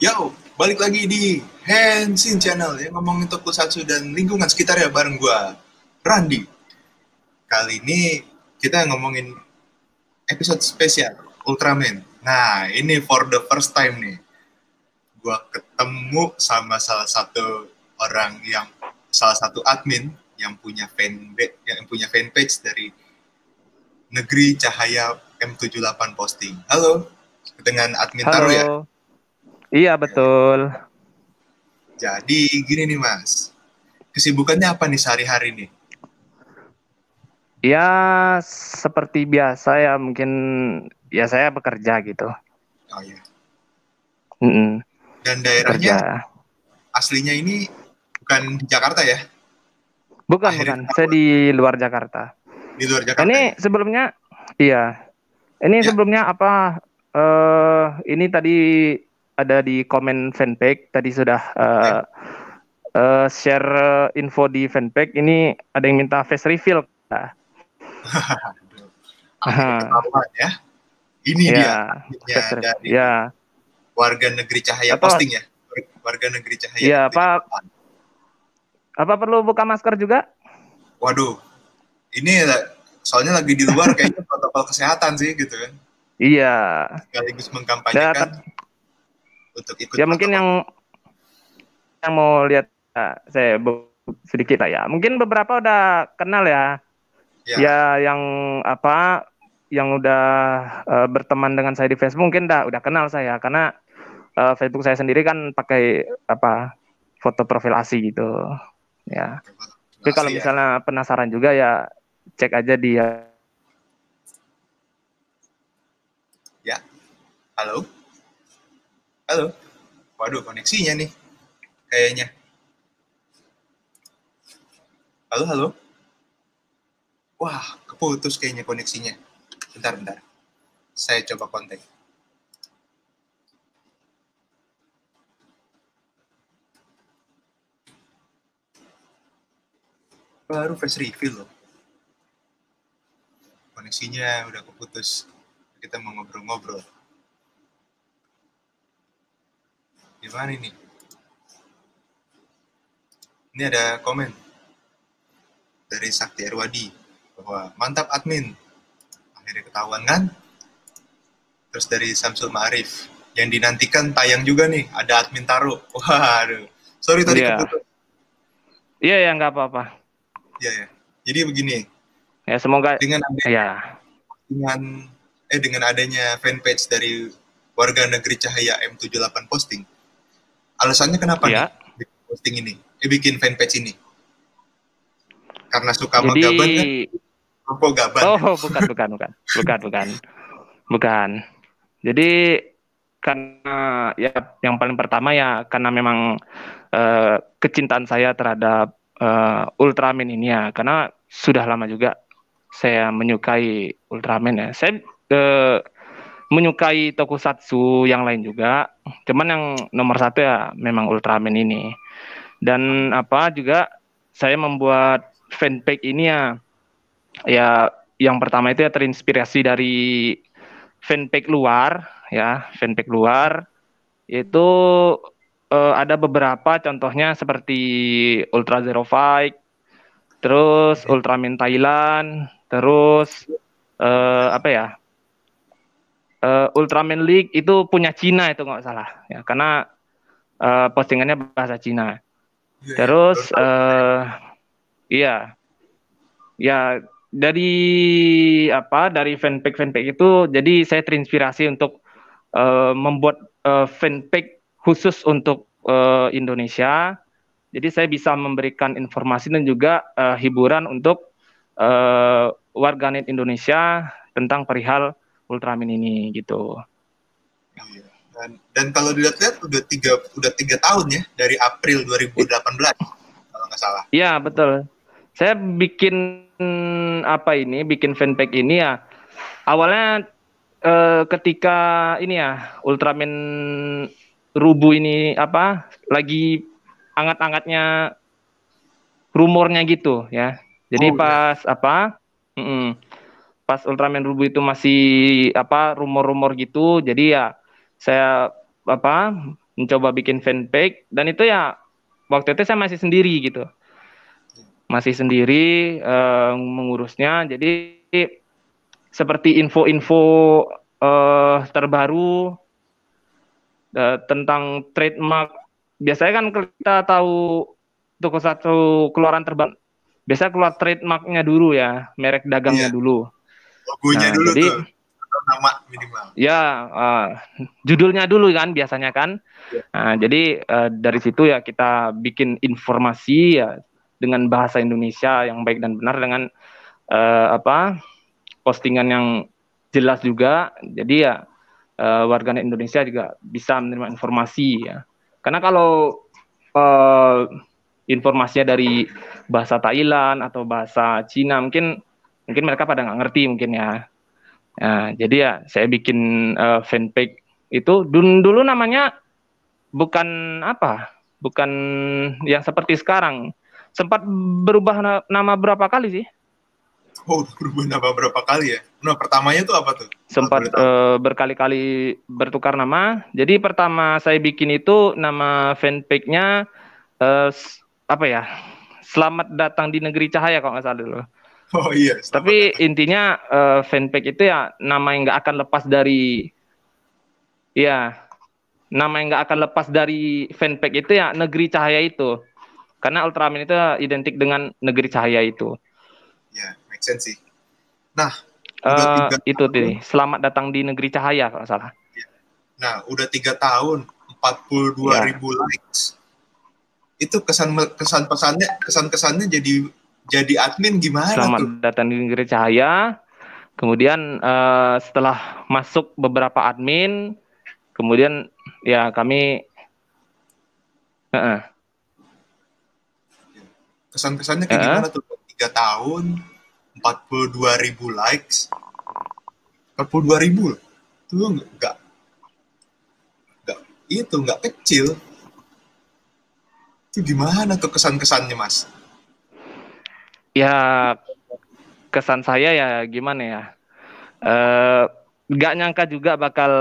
Yo, balik lagi di Hensin Channel yang ngomongin tokusatsu dan lingkungan sekitar ya bareng gua, Randi. Kali ini kita ngomongin episode spesial Ultraman. Nah, ini for the first time nih. Gua ketemu sama salah satu orang yang salah satu admin yang punya fanpage yang punya fanpage dari Negeri Cahaya M78 Posting. Halo, dengan admin Halo. Taro ya. Iya betul. Jadi gini nih Mas, kesibukannya apa nih sehari-hari nih? Ya seperti biasa ya mungkin ya saya bekerja gitu. Oh iya. Mm-mm, Dan daerahnya Bekerja. aslinya ini bukan di Jakarta ya, Bukan akhirnya bukan. Saya di luar Jakarta. di luar Jakarta. Ini sebelumnya iya. Ini Ya. sebelumnya apa? eh ini tadi ada di komen fanpage tadi sudah eh eh, share info di fanpage. Ini ada yang minta face reveal. Nah, ya. Ini dia ya, face reveal. dari Ya. warga negeri Cahaya Apa? Posting ya. Warga negeri Cahaya. Iya, Posting. Pak. Apa perlu buka masker juga? Waduh, ini soalnya lagi di luar kayaknya protokol kesehatan sih gitu kan. Iya. Sekaligus Ya, mengkampanyekan untuk ikut. ya mungkin yang yang mau lihat eh, saya sedikit lah ya. Mungkin beberapa udah kenal ya. Ya. Ya, yang apa yang udah eh, berteman dengan saya di Facebook mungkin udah udah kenal saya karena eh, Facebook saya sendiri kan pakai apa foto profil asli gitu. Ya. Tapi kalau ya. misalnya penasaran juga ya cek aja dia. Halo? Halo? Waduh, koneksinya nih. Kayaknya. Halo, halo? Wah, keputus kayaknya koneksinya. Bentar, bentar. Saya coba kontak. Baru face reveal loh. Koneksinya udah keputus. Kita mau ngobrol-ngobrol. Gimana ini? Ini ada komen dari Sakti Erwadi bahwa mantap admin. Akhirnya ketahuan kan? Terus dari Samsul Ma'arif yang dinantikan tayang juga nih ada admin Taro. Waduh. Sorry tadi Iya. keputus. Iya ya nggak apa-apa. Iya ya. Jadi begini, Ya semoga dengan ada ya dengan eh dengan adanya fanpage dari warga negeri Cahaya M78 posting. Alasannya kenapa ya. nih bikin posting ini? Eh bikin fanpage ini? Karena suka Jadi gaban kan? Gaban. Oh, bukan, bukan, bukan, bukan, bukan, bukan. Jadi karena ya yang paling pertama ya karena memang eh, kecintaan saya terhadap eh, Ultraman ini ya, karena sudah lama juga saya menyukai Ultraman ya. Saya eh, menyukai tokusatsu yang lain juga, cuman yang nomor satu ya memang Ultraman ini. Dan apa juga saya membuat fanpage ini ya. Ya yang pertama itu ya terinspirasi dari fanpage luar ya fanpage luar. Itu eh, ada beberapa contohnya seperti Ultra Zero Fight terus Ultraman Thailand terus eh, apa ya Eh, Ultraman League itu punya Cina itu nggak salah ya karena eh, postingannya bahasa Cina Iya, Terus eh iya. Ya dari apa dari fanpage fanpage itu jadi saya terinspirasi untuk eh, membuat eh, fanpage khusus untuk eh, Indonesia. Jadi saya bisa memberikan informasi dan juga eh, hiburan untuk eh, warganet Indonesia tentang perihal Ultraman ini gitu. Iya. Dan, dan kalau dilihat-lihat udah tiga udah tiga tahun ya dari April 2018 kalau nggak salah. Iya betul. Saya bikin apa ini, bikin fanpage ini ya. Awalnya eh, ketika ini ya Ultraman Rubu ini apa lagi angat-angatnya rumornya gitu ya. Jadi Oh, iya. pas apa? mm-mm, pas Ultraman Rubu itu masih apa rumor-rumor gitu. Jadi ya saya apa mencoba bikin fanpage dan itu ya waktu itu saya masih sendiri gitu masih sendiri uh, mengurusnya jadi seperti info-info uh, terbaru uh, tentang trademark biasanya kan kita tahu toko satu keluaran terbang biasa keluar trademarknya dulu ya merek dagangnya yeah. dulu logonya nah, dulu jadi, tuh nama minimal ya uh, judulnya dulu kan biasanya kan yeah. nah, jadi uh, dari situ ya kita bikin informasi ya dengan bahasa Indonesia yang baik dan benar dengan uh, apa postingan yang jelas juga. Jadi ya uh, warganet Indonesia juga bisa menerima informasi ya. Karena kalau uh, informasinya dari bahasa Thailand atau bahasa Cina mungkin mungkin mereka pada nggak ngerti mungkin ya. Nah, jadi ya saya bikin uh, fanpage itu dulu, dulu namanya bukan apa? Bukan yang seperti sekarang sempat berubah nama berapa kali sih? Oh, berubah nama berapa kali ya? Nah, pertamanya tuh apa tuh? Sempat uh, berkali-kali bertukar nama. Jadi pertama saya bikin itu nama fanpage-nya uh, apa ya? Selamat datang di negeri cahaya kalau nggak salah dulu. Oh iya. Tapi datang. intinya uh, fanpage itu ya nama yang nggak akan lepas dari, ya nama yang nggak akan lepas dari fanpage itu ya negeri cahaya itu. Karena Ultraman itu identik dengan negeri cahaya itu. Ya, make sense sih. Nah, uh, itu nih. Selamat datang di negeri cahaya kalau salah. Ya. Nah, udah tiga tahun, 42 ya. ribu likes. Itu kesan kesan pesannya kesan kesannya jadi jadi admin gimana Selamat tuh? datang di negeri cahaya. Kemudian uh, setelah masuk beberapa admin, kemudian ya kami uh -uh, kesan-kesannya kayak uh. gimana tuh tiga tahun 42 ribu likes 42 ribu tuh enggak enggak itu enggak kecil itu gimana tuh kesan-kesannya mas ya kesan saya ya gimana ya eh nggak nyangka juga bakal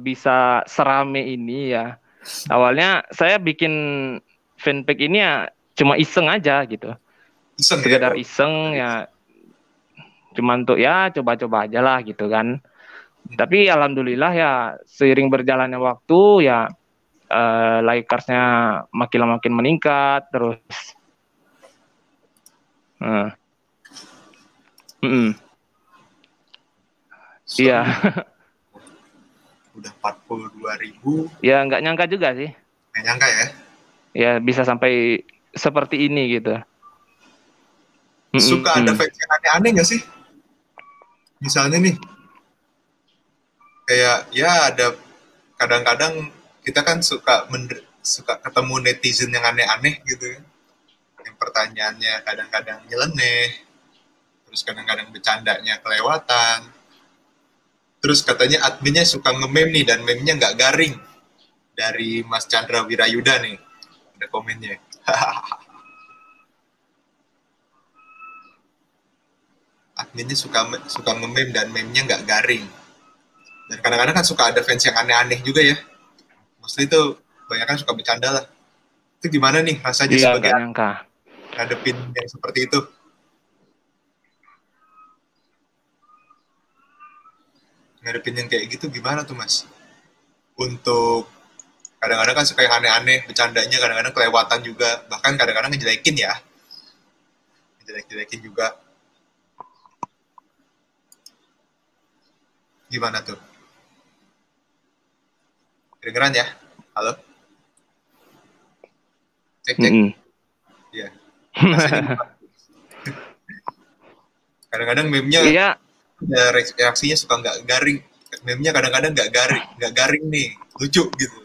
bisa serame ini ya awalnya saya bikin fanpage ini ya cuma iseng aja gitu iseng ya? sekedar ya? iseng ya cuma untuk ya coba-coba aja lah gitu kan hmm. tapi alhamdulillah ya seiring berjalannya waktu ya uh, likersnya makin lama makin meningkat terus uh. mm -mm. iya udah 42 ribu ya nggak nyangka juga sih nggak nyangka ya ya bisa sampai seperti ini gitu. Suka ada fans yang aneh-aneh gak sih? Misalnya nih, kayak ya ada kadang-kadang kita kan suka suka ketemu netizen yang aneh-aneh gitu ya. Yang pertanyaannya kadang-kadang nyeleneh, terus kadang-kadang bercandanya kelewatan. Terus katanya adminnya suka nge-meme nih dan meme-nya nggak garing. Dari Mas Chandra Wirayuda nih, ada komennya. adminnya suka suka nge dan meme-nya nggak garing. Dan kadang-kadang kan suka ada fans yang aneh-aneh juga ya. Mostly itu banyak kan suka bercanda lah. Itu gimana nih rasanya iya, sebagai nyangka. Ngadepin yang seperti itu? Ngadepin yang kayak gitu gimana tuh mas? Untuk kadang-kadang kan suka yang aneh-aneh bercandanya kadang-kadang kelewatan juga. Bahkan kadang-kadang ngejelekin ya. Ngejelek-jelekin juga. Gimana tuh? Kedengeran ya? Halo? Cek cek. Mm iya kadang-kadang meme-nya iya. reaksinya suka nggak garing meme-nya kadang-kadang nggak garing nggak garing nih lucu gitu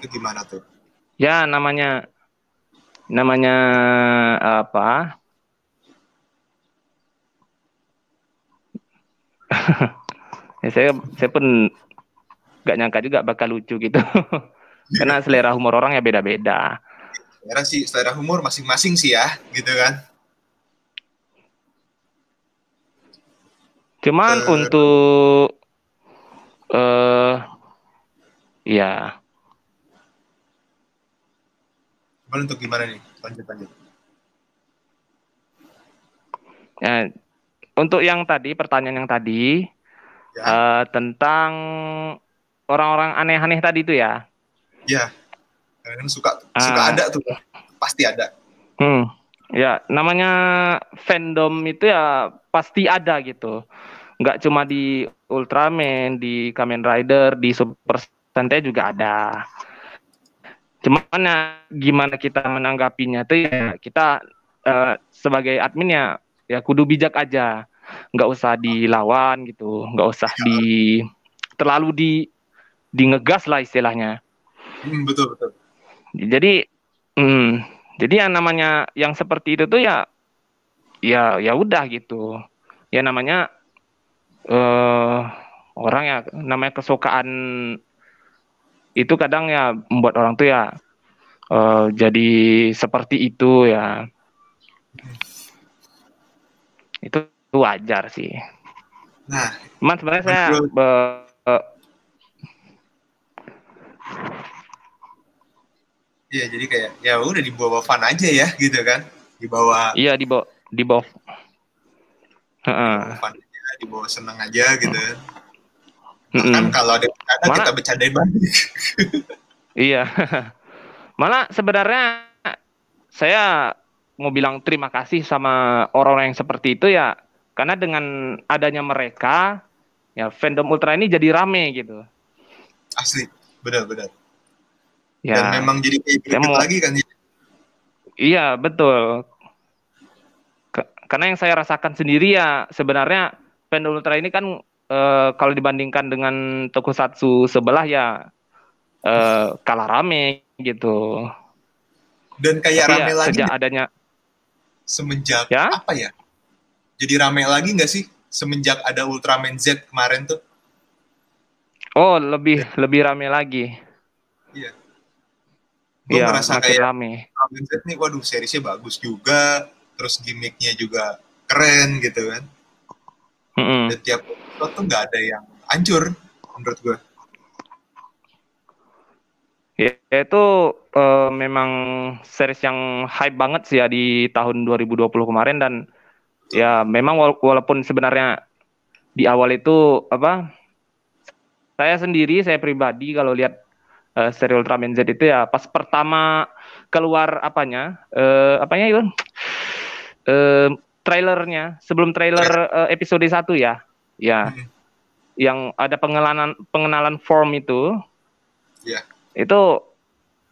itu gimana tuh? Ya namanya namanya apa? ya saya saya pun nggak nyangka juga bakal lucu gitu. Karena selera humor orang ya beda-beda. Selera sih selera humor masing-masing sih ya, gitu kan. Cuman uh, untuk Iya. Cuman untuk gimana nih? Lanjut lanjut. Ya, untuk yang tadi pertanyaan yang tadi Ya. eh, tentang orang-orang aneh-aneh tadi itu ya. Ya. Kan suka suka Ah. ada tuh. Pasti ada. Hmm. Ya, namanya fandom itu ya pasti ada gitu. Nggak cuma di Ultraman, di Kamen Rider, di Super Sentai juga ada. Cuman ya gimana kita menanggapinya tuh ya kita eh, sebagai admin ya ya kudu bijak aja. Nggak usah dilawan gitu, nggak usah di terlalu di di ngegas lah istilahnya. Hmm, betul betul. Jadi, hmm, jadi yang namanya yang seperti itu tuh ya, ya ya udah gitu. Ya namanya eh orang ya namanya kesukaan itu kadang ya membuat orang tuh ya eh, jadi seperti itu ya. Itu wajar sih. Nah, Cuman sebenarnya saya be- iya jadi kayak ya udah dibawa fun aja ya gitu kan. Dibawa iya di bawah di bawah. Heeh. fun aja, dibawa seneng aja gitu. Mm-mm. Kan kalau ada bercanda Mana- kita bercandain balik. Iya. Malah sebenarnya saya mau bilang terima kasih sama orang-orang yang seperti itu ya karena dengan adanya mereka ya fandom ultra ini jadi rame gitu. Asli. Benar benar. Ya. Dan memang jadi kayak mau- lagi kan. Iya, betul. Ke- karena yang saya rasakan sendiri ya sebenarnya fandom ultra ini kan eh, kalau dibandingkan dengan tokusatsu sebelah ya eh, kalah rame gitu. Dan kayak Tapi rame ya, lagi sejak adanya semenjak Ya? apa ya? Jadi rame lagi nggak sih semenjak ada Ultraman Z kemarin tuh? oh lebih lebih rame lagi. Gue Iya, merasa kayak rame. Z nih, waduh seriesnya bagus juga, terus gimmicknya juga keren gitu kan. Mm-mm. Dan tiap episode tuh nggak ada yang hancur menurut gue. Ya, itu eh, memang series yang hype banget sih ya di tahun 2020 kemarin dan ya memang wala- walaupun sebenarnya di awal itu apa saya sendiri saya pribadi kalau lihat eh, seri Ultraman Z itu ya pas pertama keluar apanya eh, apanya itu eh, trailernya sebelum trailer eh, episode 1 ya ya Hmm. yang ada pengenalan pengenalan form itu Iya. itu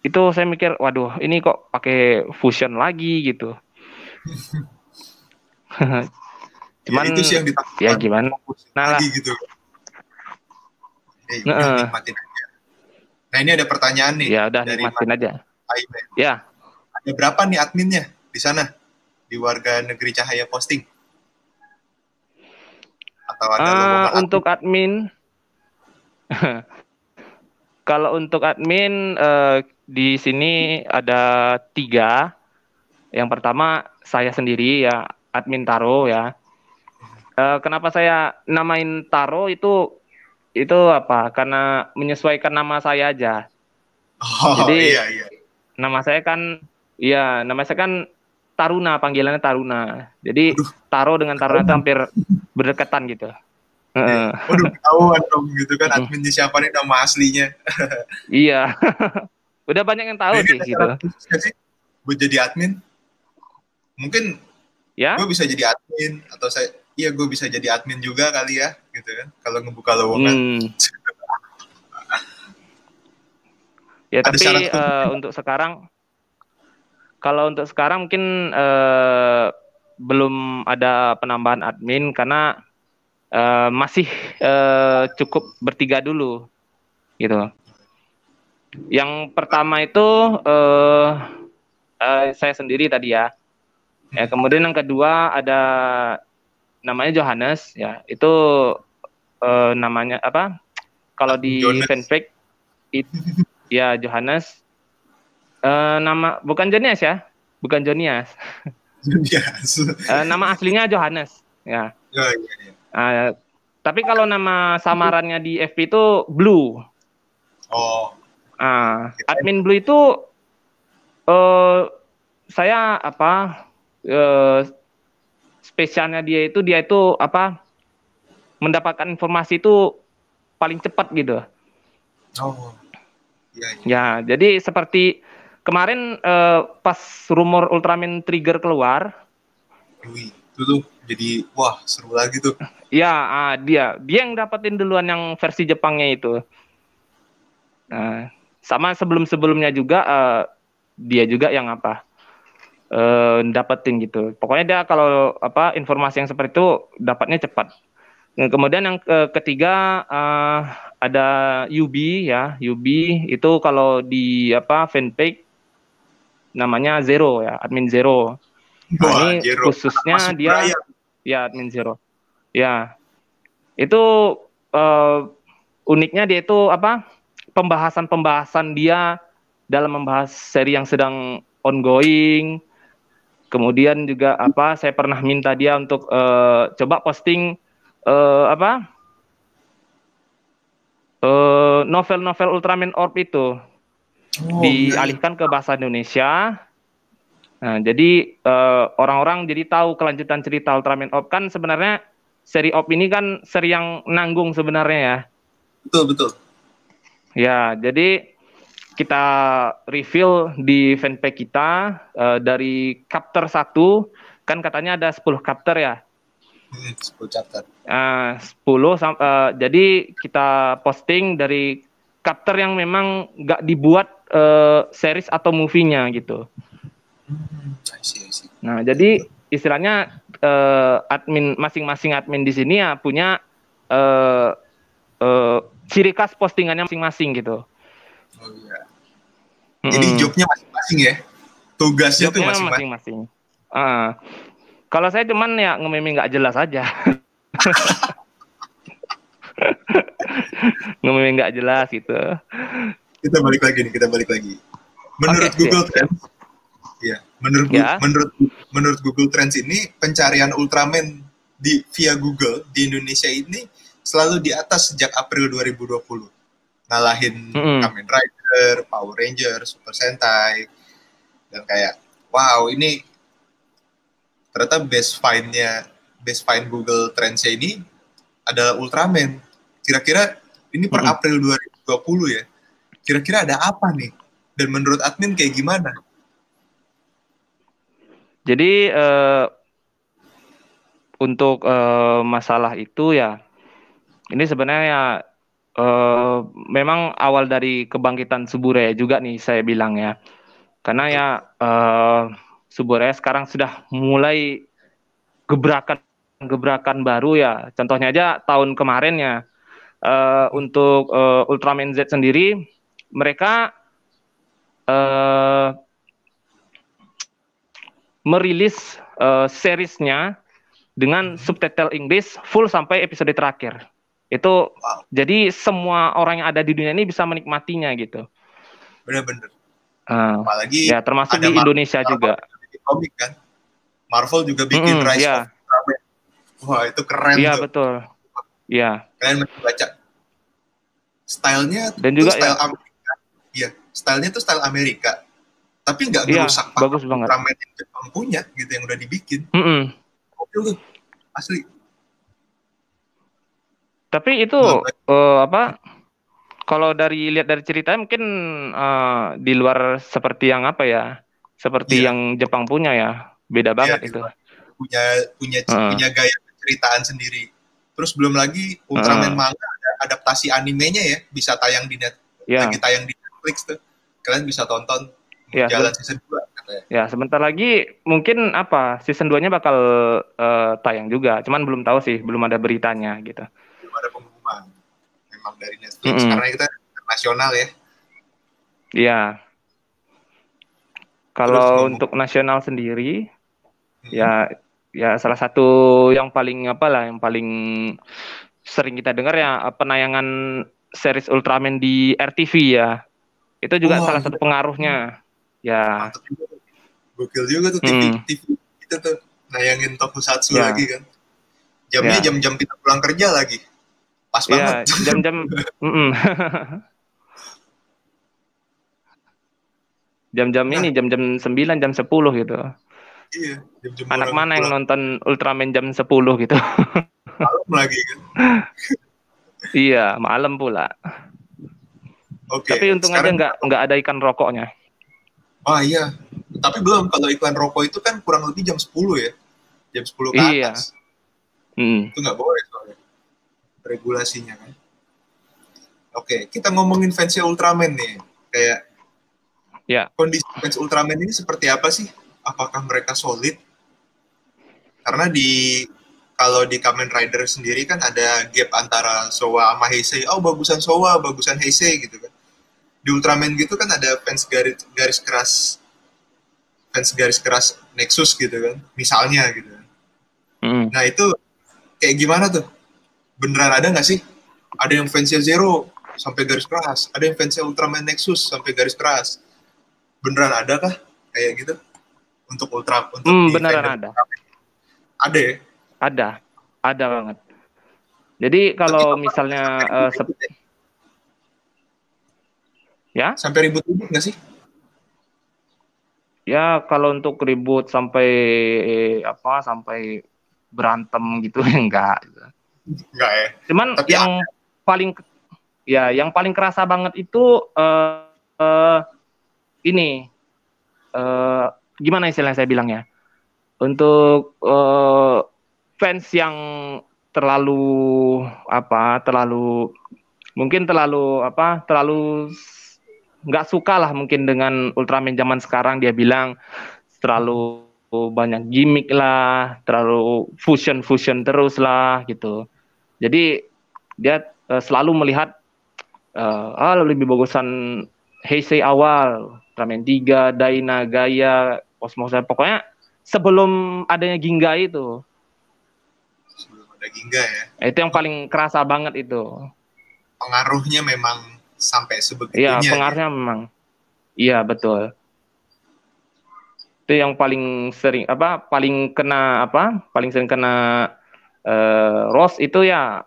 itu saya mikir waduh ini kok pakai fusion lagi gitu cuman ya, itu sih yang ya gimana Nah lagi gitu. Eh, aja. Nah ini ada pertanyaan nih ya udah dari nikmatin aja. Aimen. ya. Ada berapa nih adminnya di sana? Di warga negeri Cahaya Posting? Atau ada lowongan untuk admin. Kalau untuk admin eh, di sini ada tiga. Yang pertama saya sendiri ya admin Taro ya. Eh, kenapa saya namain Taro itu itu apa karena menyesuaikan nama saya aja Oh Jadi- iya iya. nama saya kan iya nama saya kan Taruna panggilannya Taruna jadi Aduh. Taro dengan Taruna itu hampir berdekatan gitu Heeh. Waduh ketahuan dong gitu kan adminnya siapa nih nama aslinya. iya udah banyak yang tahu Nah, sih gitu sih buat jadi admin? Mungkin ya gue bisa jadi admin atau saya iya gue bisa jadi admin juga kali ya gitu kan kalau ngebuka lowongan. Hmm. Ya Ada tapi syarat khusus untuk sekarang kalau untuk sekarang mungkin eh, belum ada penambahan admin karena eh, masih eh, cukup bertiga dulu gitu. Yang pertama itu eh, eh, saya sendiri tadi ya. Ya, kemudian yang kedua ada namanya Johannes ya. Itu eh, namanya apa? Kalau di Jonas. fanfic it, ya Johannes Eh, nama bukan Jonias ya, bukan Jonias. Biasa. Eh, nama aslinya Johannes ya. Oh, iya, iya. Eh, tapi kalau nama samarannya di FP itu Blue. Oh, Ah, admin Blue itu eh saya apa eh spesialnya dia itu dia itu apa mendapatkan informasi itu paling cepat gitu. oh, iya, iya. Ya, jadi seperti kemarin eh, pas rumor Ultraman Trigger keluar, Wih, itu tuh jadi wah seru lagi tuh. ya ah, dia dia yang dapetin duluan yang versi Jepangnya itu. Nah, sama sebelum-sebelumnya juga eh, dia juga yang apa eh, dapetin gitu. Pokoknya dia kalau apa informasi yang seperti itu dapatnya cepat. Nah, kemudian yang ke- ketiga eh, ada Yubi ya, Yubi itu kalau di apa fanpage namanya Zero ya, admin Zero. Nah, Wah, ini Jero. khususnya Masuk dia Brian. ya admin Zero. Ya. Itu eh, uniknya dia itu apa? Pembahasan-pembahasan dia dalam membahas seri yang sedang ongoing. Kemudian juga apa? Saya pernah minta dia untuk eh, coba posting eh, apa? eh, novel-novel Ultraman Orb itu Oh, dialihkan ke bahasa Indonesia. Nah, jadi eh, orang-orang jadi tahu kelanjutan cerita Ultraman Orb kan sebenarnya seri Orb ini kan seri yang nanggung sebenarnya ya. Betul, betul. Ya, jadi kita reveal di fanpage kita eh, dari chapter 1 kan katanya ada 10 chapter ya. Hmm, 10 chapter. Eh, 10 sam- eh, jadi kita posting dari chapter yang memang nggak dibuat eh, series atau movie-nya gitu. Hmm, I see, I see. Nah, jadi istilahnya eh, admin masing-masing admin di sini ya punya eh, eh, ciri khas postingannya masing-masing gitu. Oh iya. Jadi Mm-mm. jobnya masing-masing ya. Tugasnya tuh Jobnya masing-masing. masing-masing. Ah. Kalau saya cuman ya nge-meme nggak jelas aja. nge-meme nggak jelas gitu. Kita balik lagi nih, kita balik lagi. Menurut Oke, Google Trends, ya, menurut Ya. menurut menurut Google Trends ini pencarian Ultraman di via Google di Indonesia ini selalu di atas sejak April 2020. Ngalahin Mm-mm. Kamen Rider, Power Ranger, Super Sentai dan kayak wow, ini ternyata best find-nya best find Google Trends ini adalah Ultraman. Kira-kira ini per Mm-mm. April 2020 ya. Kira-kira ada apa nih? Dan menurut admin kayak gimana? Jadi eh, untuk eh, masalah itu ya ini sebenarnya eh, memang awal dari kebangkitan Suburaya juga nih saya bilang ya. Karena ya eh, Suburaya sekarang sudah mulai gebrakan gebrakan baru ya. Contohnya aja tahun kemarin ya eh, untuk eh, Ultraman Z sendiri mereka eh, merilis eh, seriesnya dengan subtitle Inggris full sampai episode terakhir. Itu Wow. jadi semua orang yang ada di dunia ini bisa menikmatinya gitu. Bener-bener. Ah, Apalagi ya termasuk di Indonesia Marvel juga. Bikin komik kan. Marvel juga bikin Mm-mm, Rise iya. of Ultraman. Wah, itu keren Iya tuh. betul. Iya. Kalian masih baca. Stylenya Dan juga style ya- Amerika. Iya, stylenya tuh style Amerika. Tapi nggak Iya, ngerusak bagus banget. Ultraman yang Jepang punya gitu yang udah dibikin. Gokil tuh. Asli. Tapi itu eh, apa? Kalau dari lihat dari ceritanya mungkin eh, di luar seperti yang apa ya? Seperti Iya. yang Jepang punya ya. Beda banget di itu. punya punya Heeh. punya gaya penceritaan sendiri. Terus belum lagi Ultraman Heeh. manga ada adaptasi animenya ya, bisa tayang di net, Ya. lagi tayang di Netflix tuh. Kalian bisa tonton Ya, jalan season 2 katanya. Ya, sebentar lagi mungkin apa? Season 2-nya bakal eh, tayang juga. Cuman belum tahu sih, belum ada beritanya gitu. Belum ada pengumuman. Memang dari Netflix Mm-mm. karena kita internasional ya. Iya. Kalau ngomong- untuk nasional sendiri, Mm-mm. ya ya salah satu yang paling apa lah, yang paling sering kita dengar ya penayangan series Ultraman di RTV ya. Itu juga Oh, salah iya. satu pengaruhnya. Ya, Mantap juga. tuh. Gokil juga tuh TV, Mm. TV kita tuh nayangin tokusatsu Ya. lagi kan. Jamnya Ya. jam-jam kita pulang kerja lagi. Pas ya banget. jam-jam mm-mm. Jam-jam Nah. ini jam-jam 9 jam 10 gitu. Iya, jam-jam Anak mana yang pulang nonton Ultraman jam 10 gitu. malam lagi kan. iya, malam pula. Oke. Tapi untung aja sekarang- nggak nggak ada ikan rokoknya. Oh iya. Tapi belum kalau iklan rokok itu kan kurang lebih jam 10 ya. Jam 10 ke Iya. atas. Hmm. Itu nggak boleh soalnya. Regulasinya kan. Oke, kita ngomongin fansnya Ultraman nih. Kayak Ya. kondisi fans Ultraman ini seperti apa sih? Apakah mereka solid? Karena di kalau di Kamen Rider sendiri kan ada gap antara Sowa sama Heisei. Oh, bagusan Sowa, bagusan Heisei gitu kan. Di Ultraman gitu kan ada fans garis garis keras fans garis keras Nexus gitu kan. Misalnya gitu. Hmm. Nah, itu kayak gimana tuh? Beneran ada nggak sih? Ada yang fansnya Zero sampai garis keras, ada yang fansnya Ultraman Nexus sampai garis keras. Beneran ada kah kayak gitu? Untuk Ultra untuk Hmm, beneran ada. Ada ya? Ada, ada banget. Jadi kalau Tapi misalnya sampai eh, sep- ribut-ribut ya, Sampai ribut-ribut nggak sih? ya kalau untuk ribut sampai eh, apa sampai berantem gitu enggak. Enggak ya? Cuman Tapi yang paling ya yang paling kerasa banget itu eh, eh, ini eh, gimana istilah saya bilangnya? Untuk eh, fans yang terlalu apa terlalu mungkin terlalu apa terlalu nggak suka lah mungkin dengan Ultraman zaman sekarang dia bilang. Terlalu banyak gimmick lah terlalu fusion fusion terus lah gitu. Jadi dia eh, selalu melihat eh, ah lebih bagusan Heisei awal, Ultraman 3, Daina, Gaia, Cosmos pokoknya sebelum adanya Ginga itu. Sebelum ada Ginga ya. Itu yang paling kerasa banget itu. Pengaruhnya memang sampai sebegitunya. Iya, pengaruhnya memang. Iya, betul. Itu yang paling sering apa? Paling kena apa? Paling sering kena eh Rose itu ya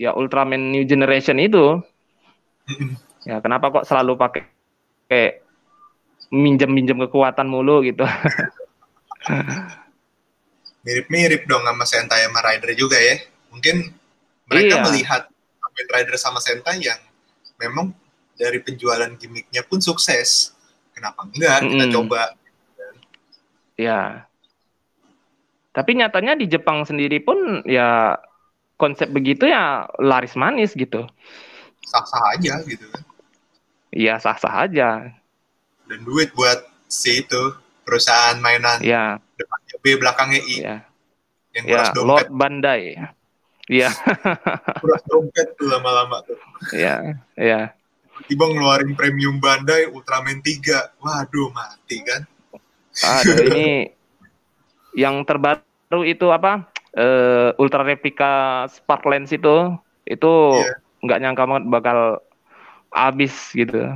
ya Ultraman New Generation itu. Ya, kenapa kok selalu pakai kayak minjem-minjem kekuatan mulu gitu. Mirip-mirip dong sama Sentai sama Rider juga ya. Mungkin mereka Iya. melihat Kamen Rider sama Sentai yang memang dari penjualan gimmicknya pun sukses. Kenapa enggak? Kita Mm-mm. coba. Ya. Tapi nyatanya di Jepang sendiri pun ya konsep begitu ya laris manis gitu. Sah-sah aja gitu kan. Iya sah-sah aja. Dan duit buat si itu perusahaan mainan Ya, depannya B belakangnya I ya. yang Ya, dompet Lord Bandai. Iya, kuras dompet tuh lama-lama tuh ya, ya. tiba ngeluarin premium Bandai Ultraman 3 waduh mati kan Aduh, ini yang terbaru itu apa? Eh, Ultra Replica Spark Lens itu itu Iya. nggak nyangka banget bakal habis gitu.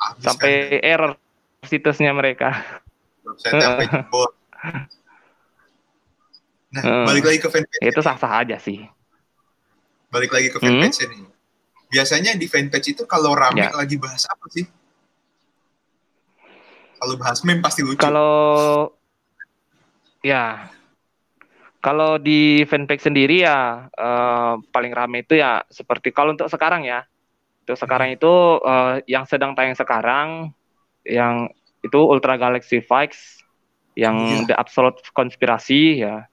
Habis Sampai error situsnya mereka. kan, website sampai jebol nah Heeh. balik lagi ke fanpage Itu sah-sah aja sih. balik lagi ke Hmm. fanpage nih biasanya di fanpage itu kalau rame Ya. lagi bahas apa sih kalau bahas meme pasti lucu Kalau ya kalau di fanpage sendiri ya eh, paling rame itu ya seperti kalau untuk sekarang ya. Untuk sekarang itu eh, yang sedang tayang sekarang yang itu Ultra Galaxy Fights yang Iya. The Absolute Konspirasi ya.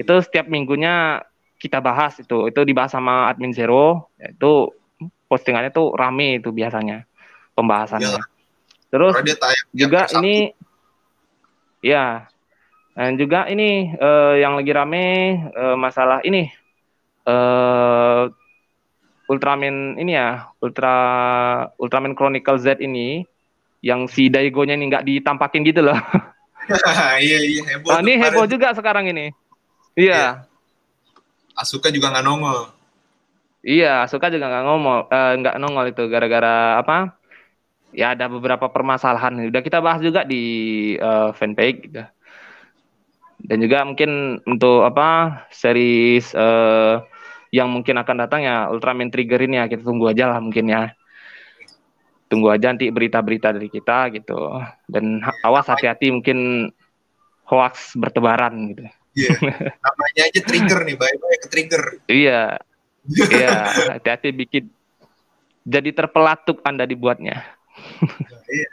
Itu setiap minggunya kita bahas itu. Itu dibahas sama admin Zero. ya, Itu postingannya tuh rame itu biasanya pembahasannya. Iyalah. Terus tayang juga ini ya dan juga ini eh, yang lagi rame eh, masalah ini eh Ultraman ini ya Ultra Ultraman Chronicle Z ini yang si Daigo-nya ini nggak ditampakin gitu loh. iya iya heboh Nah, ini heboh juga sekarang ini. Iya, Asuka juga nggak nongol iya, suka juga nggak ngomong, eh, nggak nongol itu gara-gara apa? Ya ada beberapa permasalahan. Udah kita bahas juga di eh, fanpage gitu. Dan juga mungkin untuk apa series eh, yang mungkin akan datang ya Ultraman Trigger ini ya kita tunggu aja lah mungkin ya. tunggu aja nanti berita-berita dari kita gitu dan awas hati-hati mungkin hoax bertebaran gitu. Iya. Namanya aja trigger nih, baik-baik ke trigger. Iya. Iya, hati-hati bikin jadi terpelatuk Anda dibuatnya. Nah, iya.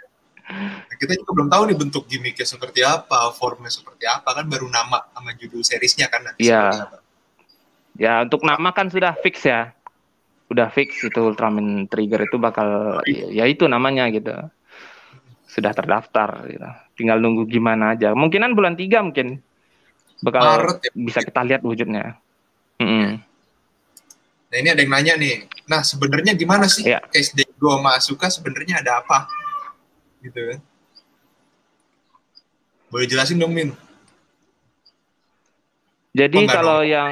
Nah, kita juga belum tahu nih bentuk gimmicknya seperti apa, formnya seperti apa kan baru nama sama judul seriesnya kan nanti. Iya. Ya untuk nama kan sudah fix ya, udah fix itu Ultraman Trigger itu bakal ya, ya itu namanya gitu, sudah terdaftar. Gitu. Tinggal nunggu gimana aja. Mungkinan bulan tiga mungkin bakal Maret, ya? bisa kita lihat wujudnya. Mm -hmm. Nah ini ada yang nanya nih, nah sebenarnya gimana sih ya. case Dego sama Asuka sebenarnya ada apa? Gitu kan? Boleh jelasin dong Min? Jadi oh, kalau dong. yang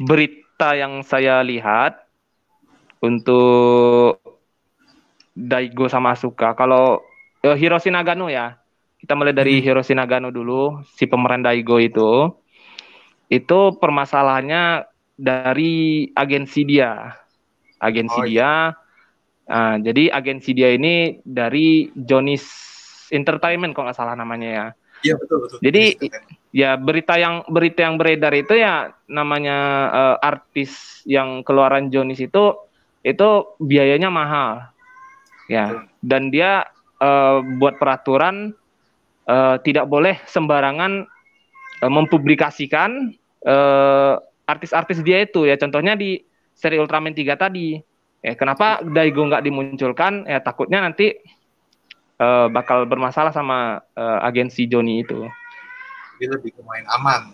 berita yang saya lihat untuk Daigo sama Asuka, kalau uh, Hiroshi Nagano ya, kita mulai dari hmm. Hiroshi Nagano dulu, si pemeran Daigo itu, itu permasalahannya dari agensi dia. Agensi oh, iya. dia. Uh, jadi agensi dia ini dari Jonis Entertainment kalau nggak salah namanya ya. Iya betul betul. Jadi ya berita yang berita yang beredar itu ya namanya uh, artis yang keluaran Jonis itu itu biayanya mahal. Ya, dan dia uh, buat peraturan uh, tidak boleh sembarangan uh, mempublikasikan uh, artis-artis dia itu. Ya contohnya di seri Ultraman 3 tadi. Ya kenapa Daigo nggak dimunculkan? Ya takutnya nanti uh, bakal bermasalah sama uh, agensi Joni itu jadi lebih ke main aman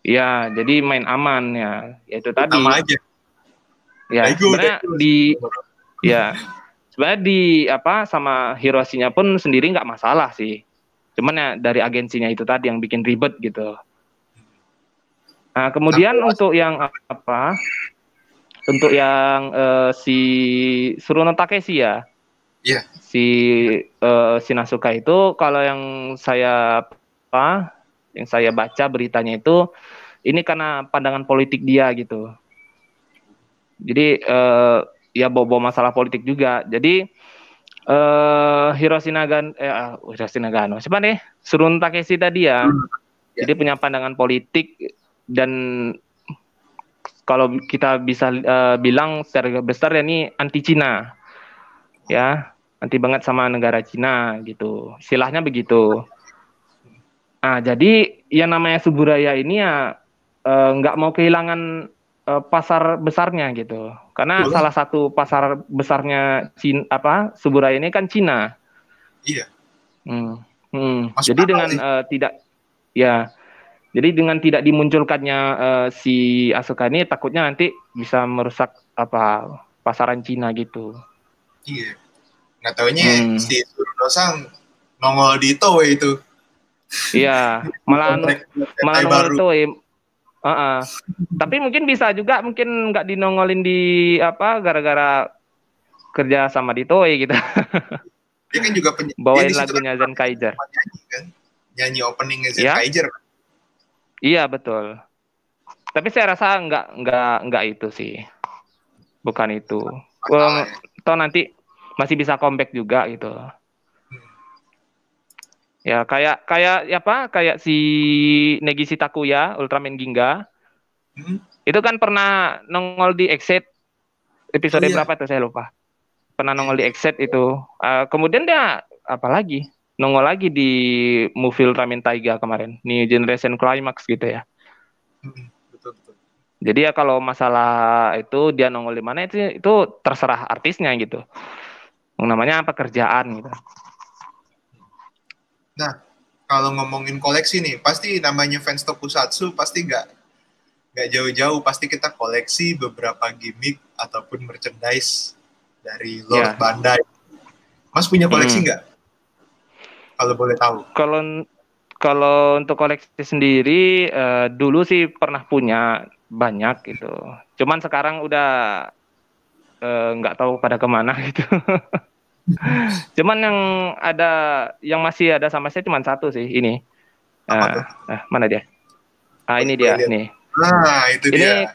ya jadi main aman ya, ya itu tadi Nama aja ya sebenarnya di ya sebenarnya di apa sama Hiroshinya pun sendiri nggak masalah sih cuman ya dari agensinya itu tadi yang bikin ribet gitu Nah, kemudian nah, untuk yang apa? Untuk yang uh, si Suruno Takeshi ya. Iya. Yeah. Si uh, Sinasuka itu kalau yang saya apa? Yang saya baca beritanya itu ini karena pandangan politik dia gitu. Jadi uh, ya bawa masalah politik juga. Jadi uh, Hiroshi Nagano eh Hiroshi Nagano siapa nih? Surun Takeshi tadi ya. Hmm. Jadi punya pandangan politik dan kalau kita bisa uh, bilang secara besar ya ini anti Cina ya anti banget sama negara Cina gitu silahnya begitu ah jadi yang namanya Suburaya ini ya eh, nggak uh, mau kehilangan uh, pasar besarnya gitu karena Betul. salah satu pasar besarnya Cina apa Suburaya ini kan Cina iya hmm. Hmm. jadi dengan uh, tidak ya jadi dengan tidak dimunculkannya uh, si Asuka ini takutnya nanti bisa merusak apa pasaran Cina gitu. Iya. Nggak taunya hmm. si Surudosang nongol di Toei itu. Iya, malah malah Toei. Uh -uh. Tapi mungkin bisa juga mungkin nggak dinongolin di apa gara-gara kerja sama di Toei gitu. Dia kan juga bawain lagunya Zen Kaiser. Nyanyi kan? Nyanyi openingnya Zen ya? Kaiser kan? Iya betul. Tapi saya rasa nggak nggak nggak itu sih, bukan itu. Well, toh nanti masih bisa comeback juga gitu. Ya kayak kayak ya apa kayak si Negisi Takuya Ultraman Ginga. Hmm? Itu kan pernah nongol di Exit episode oh, iya. berapa tuh saya lupa. Pernah nongol di Exit itu. Uh, kemudian dia apa lagi? nongol lagi di movie Ultraman Taiga kemarin, New Generation Climax gitu ya. Hmm, betul, betul. Jadi ya kalau masalah itu dia nongol di mana itu itu terserah artisnya gitu. Namanya apa kerjaan gitu. Nah, kalau ngomongin koleksi nih, pasti namanya fans Tokusatsu pasti nggak nggak jauh-jauh pasti kita koleksi beberapa gimmick ataupun merchandise dari Lord yeah. Bandai. Mas punya koleksi hmm. nggak? Hmm kalau boleh tahu? Kalau kalau untuk koleksi sendiri uh, dulu sih pernah punya banyak gitu. Cuman sekarang udah eh, nggak uh, tahu pada ke mana gitu. cuman yang ada yang masih ada sama saya cuma satu sih ini. Uh, uh, mana dia? Ah ini dia nih. Nah itu ini, dia.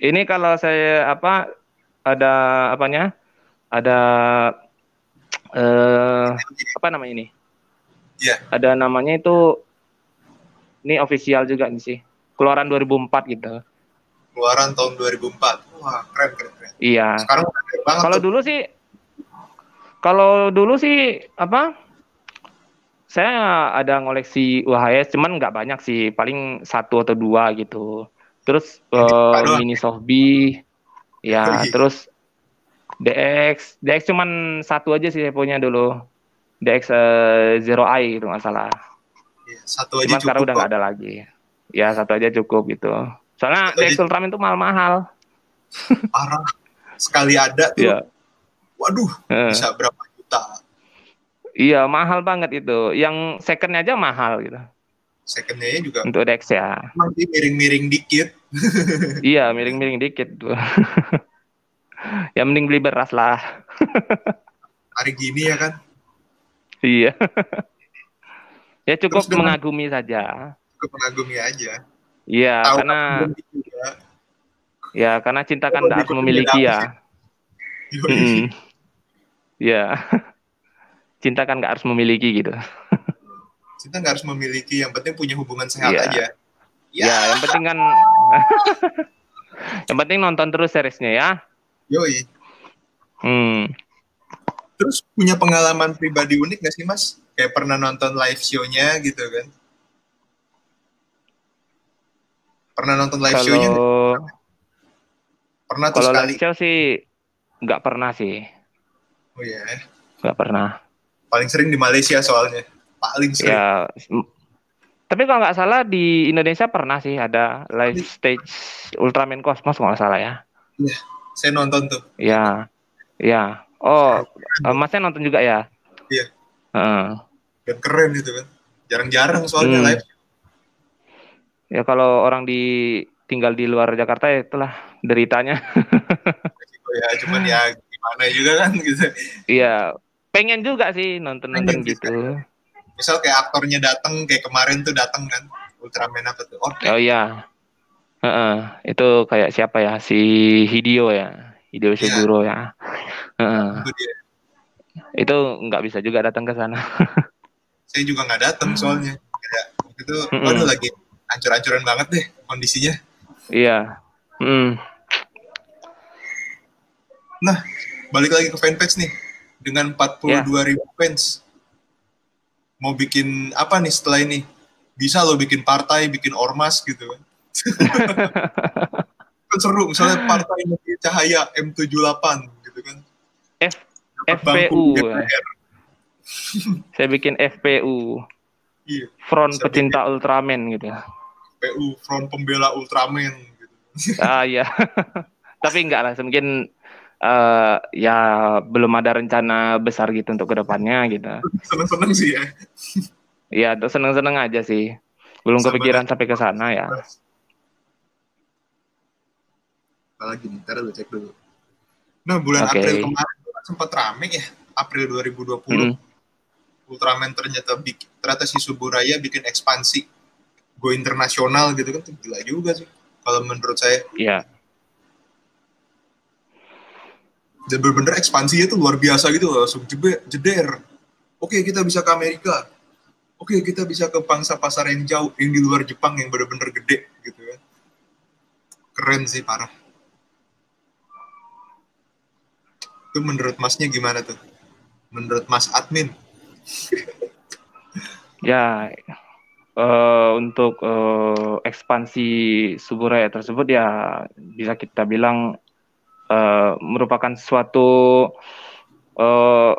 Ini kalau saya apa ada apanya? ada eh apa namanya ini? Iya. Ada namanya itu ini official juga nih sih. Keluaran 2004 gitu. Keluaran tahun 2004. Wah, keren keren keren. Iya. Sekarang. Kalau dulu sih kalau dulu sih apa? Saya ada ngoleksi UHS, cuman nggak banyak sih, paling satu atau dua gitu. Terus doang. mini Softbee, ya, Wih. terus DX, DX cuman satu aja sih saya punya dulu. DX eh, Zero Eye gitu nggak salah. Iya, satu aja Cuman sekarang udah nggak ada lagi. Ya satu aja cukup gitu. Soalnya Satu DX aja. Ultraman itu mahal-mahal. Parah. Sekali ada tuh, Iya. Waduh, Eh. bisa berapa juta. Iya, mahal banget itu. Yang secondnya aja mahal gitu. Secondnya juga Untuk Dex ya. dia miring-miring dikit. iya, miring-miring dikit tuh. ya mending beli beras lah. Hari gini ya kan, Iya. ya cukup Terus dengan- mengagumi saja. gue mengagumi aja. Iya, karena kan juga. ya karena cinta kan harus memiliki ya. Yoi. Iya. cinta kan nggak harus memiliki gitu. Kita nggak harus memiliki, yang penting punya hubungan sehat Iya. aja. Ya, yang penting kan yang penting nonton terus seriesnya ya. Yoi. Hmm. Terus punya pengalaman pribadi unik gak sih mas? Kayak pernah nonton live show-nya gitu kan? Pernah nonton live show-nya? Kalau Pernah tuh kalau sekali. live show sih nggak pernah sih, Oh iya. nggak pernah. Paling sering di Malaysia soalnya. Paling sering. Ya, tapi kalau nggak salah di Indonesia pernah sih ada live stage Ultraman Cosmos kalau nggak salah ya. Saya nonton tuh. Ya, ya. Oh, eh, masnya nonton juga ya? Iya. Heeh. Dan keren gitu kan. Jarang-jarang soalnya Hmm. live. Ya kalau orang di tinggal di luar Jakarta ya itulah deritanya. Ya, cuman ya gimana juga kan gitu. Iya, pengen juga sih nonton-nonton gitu. Misal kayak aktornya datang kayak kemarin tuh datang kan. Ultraman apa tuh? Oh, Oh iya. Heeh, itu kayak siapa ya? Si Hideo ya. Hideo Iya. Suguro ya. Heeh. itu dia. Itu nggak bisa juga datang ke sana. Saya juga nggak datang soalnya. Kayak itu, waduh lagi ancur-ancuran banget deh kondisinya. Iya. Hmm. Nah, balik lagi ke fanpage nih. Dengan 42 ribu fans. Mau bikin apa nih setelah ini? Bisa lo bikin partai, bikin ormas gitu kan. kan seru, misalnya partai Negeri Cahaya M78 gitu kan. F FPU. Saya bikin FPU. Iya, Front Bisa Pecinta Ultraman gitu. PU, Front Pembela Ultraman gitu. Ah iya. Tapi enggak lah, mungkin eh ya belum ada rencana besar gitu untuk ke depannya gitu. Seneng-seneng sih ya. Iya, tuh seneng-seneng aja sih. Belum Sabar. kepikiran sampai ke sana ya. Apalagi nih, ntar lu cek dulu. Nah, bulan Oke. April kemarin kan sempat rame ya. April 2020. Mm. Ultraman ternyata bikin, ternyata si Suburaya bikin ekspansi go internasional gitu kan tuh gila juga sih kalau menurut saya Iya. Dan bener-bener ekspansinya tuh luar biasa gitu langsung jebe, jeder. Oke kita bisa ke Amerika. Oke kita bisa ke pangsa pasar yang jauh yang di luar Jepang yang bener-bener gede gitu kan keren sih parah. Itu menurut masnya gimana tuh? Menurut mas admin? Ya, eh, untuk eh, ekspansi Suburaya tersebut ya bisa kita bilang eh, merupakan suatu eh,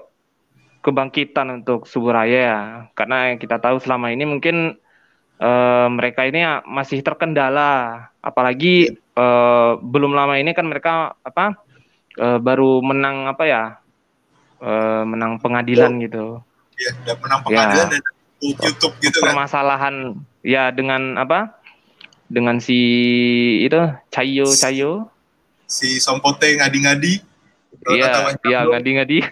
kebangkitan untuk Suburaya ya. Karena kita tahu selama ini mungkin eh, mereka ini masih terkendala, apalagi eh, belum lama ini kan mereka apa eh, baru menang apa ya, eh, menang pengadilan gitu. Ya udah menang pengadilan Ya. dan YouTube gitu kan. Permasalahan ya dengan apa dengan si itu Cayo Cayo si Sompote ngadi-ngadi iya iya ngadi-ngadi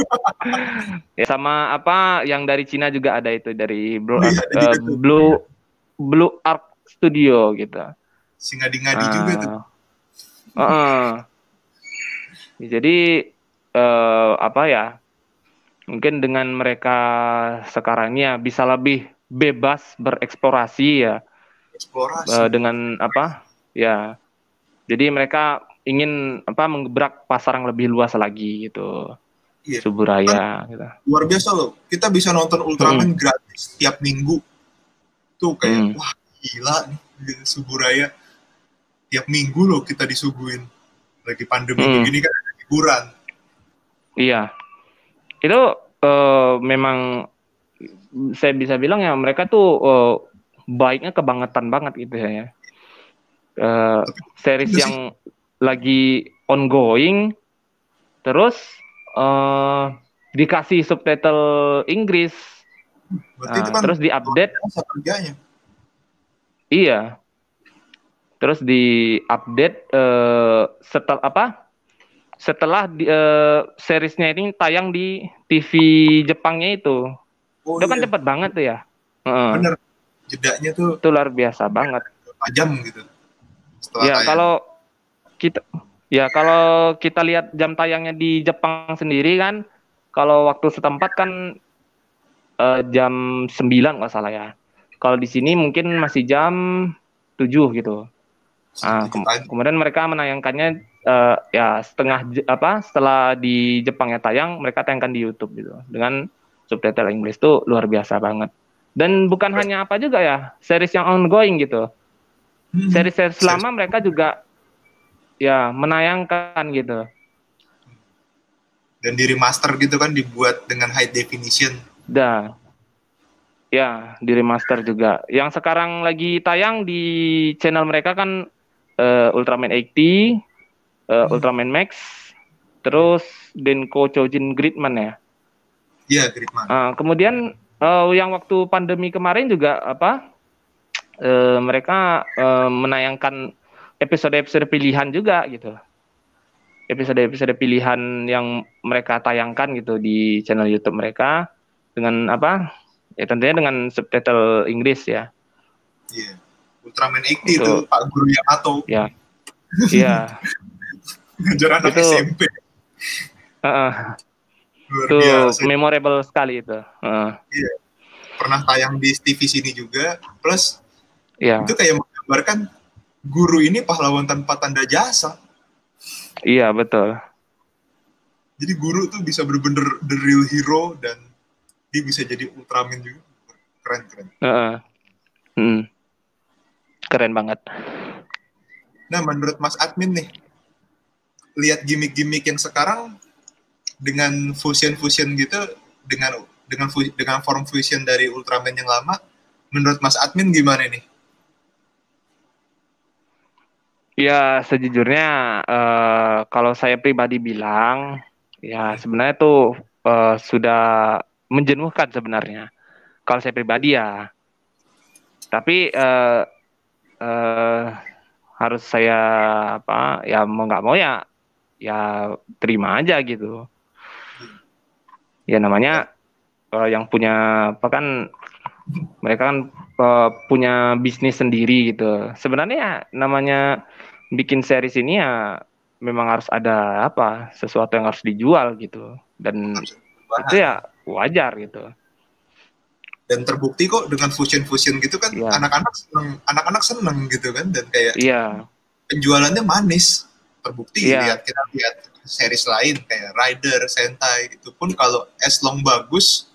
ya sama apa yang dari Cina juga ada itu dari Blue Oh iya, ada juga eh. Blue Blue Arc Studio gitu si ngadi-ngadi juga tuh. Heeh. Ya, jadi uh, apa ya mungkin dengan mereka sekarang ini ya bisa lebih bebas bereksplorasi ya Eksplorasi. uh, dengan apa ya jadi mereka ingin apa menggebrak pasar yang lebih luas lagi gitu Iya. Suburaya gitu. Luar biasa loh. Kita bisa nonton Ultraman gratis tiap minggu. Tuh kayak Hmm. wah gila nih di Suburaya. Tiap minggu loh kita disuguhin. Lagi pandemi Hmm. begini kan ada hiburan. Iya. Itu eh, memang saya bisa bilang ya mereka tuh eh, baiknya kebangetan banget gitu ya. Eh, series sih. yang lagi ongoing terus eh dikasih subtitle Inggris. Berarti itu kan terus diupdate. iya. Terus diupdate eh setelah apa? Setelah di, eh, seriesnya ini tayang di TV Jepangnya itu. Oh itu kan iya, cepet banget tuh ya? Heeh. bener. Jedanya tuh itu luar biasa banget. Jam gitu. Setelah ya tayang. kalau kita ya kalau kita lihat jam tayangnya di Jepang sendiri kan kalau waktu setempat kan eh, jam 9 nggak salah ya kalau di sini mungkin masih jam 7 gitu Ah, kem- aja. kemudian mereka menayangkannya eh, ya setengah apa setelah di Jepangnya tayang mereka tayangkan di YouTube gitu dengan subtitle Inggris tuh luar biasa banget dan bukan Keren. hanya apa juga ya series yang ongoing gitu. Seri-seri lama mereka juga ya menayangkan gitu dan di remaster gitu kan dibuat dengan high definition. dah ya di remaster juga yang sekarang lagi tayang di channel mereka kan eh, Ultraman 80 eh, Hmm. Ultraman Max terus Denko Chojin Gridman ya Iya, Gridman. Ah, kemudian eh, yang waktu pandemi kemarin juga apa eh, mereka eh, menayangkan episode-episode pilihan juga gitu. Episode-episode pilihan yang mereka tayangkan gitu di channel YouTube mereka dengan apa? Ya tentunya dengan subtitle Inggris ya. Iya. Ultraman 80 itu Itu. Pak Guru Yamato Ya. Iya. ngajar anak Itu- SMP. Luar itu biasa. memorable sekali itu. Heeh, Pernah tayang di TV sini juga. Plus Iya, itu kayak menggambarkan guru ini pahlawan tanpa tanda jasa. iya betul. Jadi guru tuh bisa bener-bener the real hero dan dia bisa jadi Ultraman juga. Keren, keren. Heeh. Hmm. Keren banget. Nah, menurut Mas Admin nih, lihat gimmick-gimmick yang sekarang dengan fusion-fusion gitu, dengan dengan dengan form fusion dari Ultraman yang lama, menurut Mas Admin gimana nih? Ya, sejujurnya eh, kalau saya pribadi bilang, ya sebenarnya tuh eh, sudah menjenuhkan sebenarnya. Kalau saya pribadi ya. Tapi eh, eh, harus saya apa? Ya mau nggak mau ya, ya terima aja gitu. Ya namanya eh, yang punya apa kan mereka kan eh, punya bisnis sendiri gitu. Sebenarnya ya, namanya bikin series ini ya memang harus ada apa sesuatu yang harus dijual gitu dan itu ya wajar gitu Dan terbukti kok dengan fusion-fusion gitu kan Iya. anak-anak seneng, anak-anak seneng gitu kan dan kayak iya penjualannya manis. Terbukti Iya. lihat kita lihat series lain kayak Rider, Sentai itu pun kalau as long bagus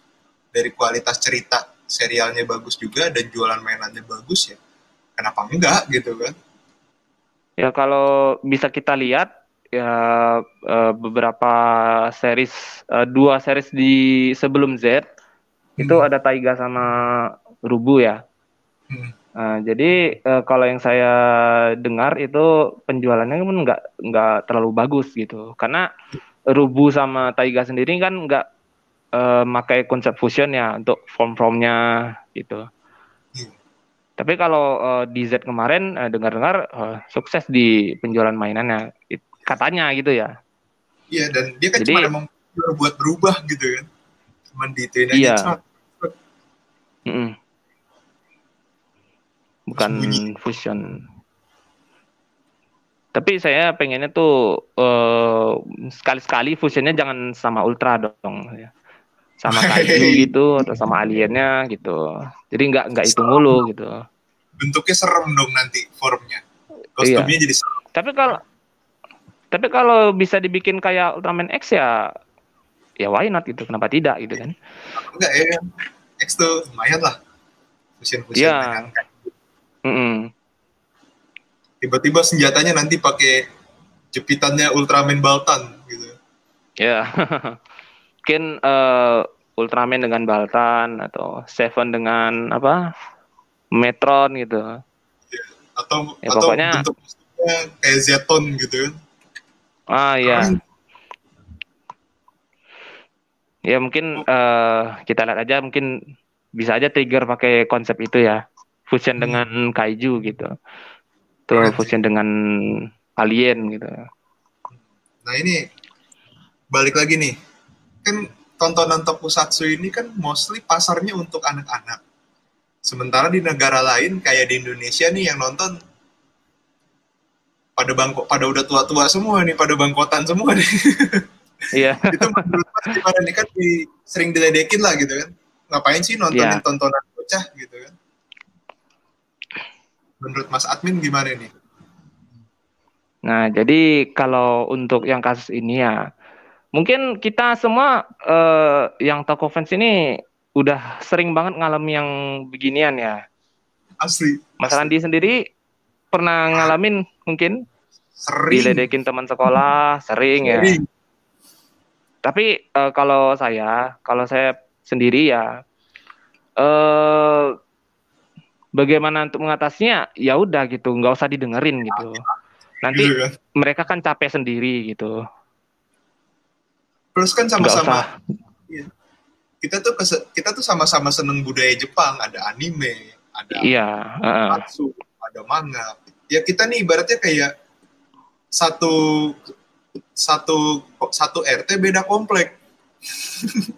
dari kualitas cerita serialnya bagus juga dan jualan mainannya bagus ya kenapa enggak gitu kan ya kalau bisa kita lihat ya eh, beberapa series eh, dua series di sebelum Z itu Hmm. ada Taiga sama Rubu ya Hmm. Nah, jadi eh, kalau yang saya dengar itu penjualannya pun nggak nggak terlalu bagus gitu karena Rubu sama Taiga sendiri kan nggak eh, pakai konsep fusion ya untuk form-formnya gitu. Iya. Tapi kalau eh, di Z kemarin eh, dengar-dengar eh, sukses di penjualan mainannya katanya gitu ya. iya dan dia kan Jadi- cuma emang buat berubah gitu kan cuman dituin aja Iya. cepat. Mm-mm. Bukan Sembunyi. fusion. Tapi saya pengennya tuh uh, sekali-sekali fusionnya jangan sama Ultra dong ya. Sama kayu gitu atau sama aliennya gitu. Jadi nggak nggak itu mulu gitu. Bentuknya serem dong nanti formnya. Kostumnya iya. jadi serem. Tapi kalau tapi kalau bisa dibikin kayak Ultraman X ya ya why not gitu. Kenapa tidak gitu kan? Enggak ya. X tuh lumayan lah. Fusion-fusion yeah. dengan mm -mm tiba-tiba senjatanya nanti pakai jepitannya Ultraman Baltan gitu. Ya. Mungkin uh, Ultraman dengan Baltan atau Seven dengan apa? Metron gitu. Ya, atau ya, atau pokoknya, kayak Zeton gitu kan. Ah iya. Ya mungkin uh, kita lihat aja mungkin bisa aja trigger pakai konsep itu ya. Fusion hmm. dengan kaiju gitu itu fusion dengan alien gitu. Nah ini balik lagi nih, kan tontonan tokusatsu ini kan mostly pasarnya untuk anak-anak. Sementara di negara lain kayak di Indonesia nih yang nonton pada bangkok pada udah tua-tua semua nih, pada bangkotan semua nih. Iya. itu menurut Mas gimana nih kan di, sering diledekin lah gitu kan. Ngapain sih nontonin yeah. tontonan bocah gitu kan. Menurut Mas Admin gimana nih? Nah, jadi kalau untuk yang kasus ini ya, mungkin kita semua uh, yang toko fans ini udah sering banget ngalami yang beginian ya. Asli. Mas Randi sendiri pernah ngalamin mungkin? Sering. Diledekin teman sekolah, sering, ya. sering. ya. Tapi uh, kalau saya, kalau saya sendiri ya, uh, bagaimana untuk mengatasinya ya udah gitu nggak usah didengerin gitu nanti gitu mereka kan capek sendiri gitu terus kan sama-sama iya. kita tuh kita tuh sama-sama seneng budaya Jepang. Ada anime ada iya uh matsu, ada manga. Ya kita nih ibaratnya kayak satu satu satu RT beda komplek.